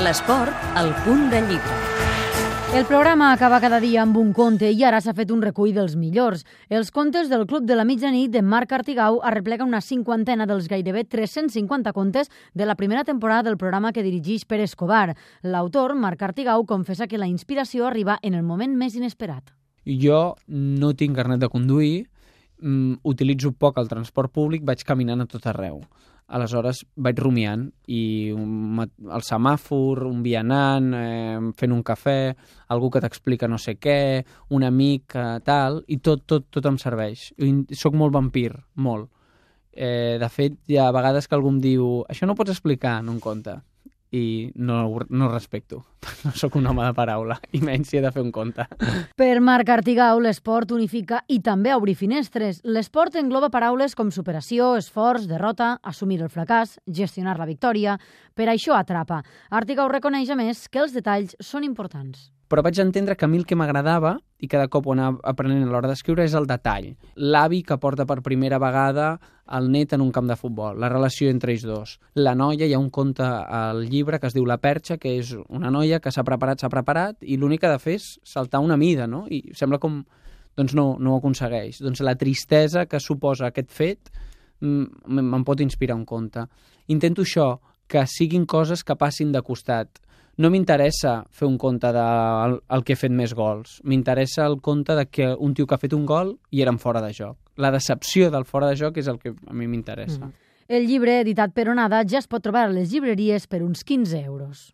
L'esport, al punt de llibre. El programa acaba cada dia amb un conte i ara s'ha fet un recull dels millors. Els contes del Club de la Mitjanit de Marc Artigau arreplega una cinquantena dels gairebé 350 contes de la primera temporada del programa que dirigeix Pere Escobar. L'autor, Marc Artigau, confessa que la inspiració arriba en el moment més inesperat. Jo no tinc carnet de conduir, mm, utilitzo poc el transport públic, vaig caminant a tot arreu. Aleshores vaig rumiant i un, el semàfor, un vianant, eh, fent un cafè, algú que t'explica no sé què, un amic, eh, tal, i tot, tot, tot em serveix. Soc molt vampir, molt. Eh, de fet, hi ha vegades que algú em diu això no ho pots explicar en un conte i no, no respecto. No sóc un home de paraula, i menys si he de fer un conte. Per Marc Artigau, l'esport unifica i també obri finestres. L'esport engloba paraules com superació, esforç, derrota, assumir el fracàs, gestionar la victòria. Per això atrapa. Artigau reconeix, a més, que els detalls són importants. Però vaig entendre que a mi el que m'agradava i cada cop ho anava aprenent a l'hora d'escriure és el detall. L'avi que porta per primera vegada el net en un camp de futbol, la relació entre ells dos. La noia, hi ha un conte al llibre que es diu La Perxa, que és una noia que s'ha preparat, s'ha preparat, i l'únic que ha de fer és saltar una mida, no? I sembla com... Doncs no, no ho aconsegueix. Doncs la tristesa que suposa aquest fet mm, me'n pot inspirar un conte. Intento això, que siguin coses que passin de costat. No m'interessa fer un conte de el, que ha fet més gols. M'interessa el conte de que un tio que ha fet un gol i era en fora de joc. La decepció del fora de joc és el que a mi m'interessa. Mm. El llibre, editat per Onada, ja es pot trobar a les llibreries per uns 15 euros.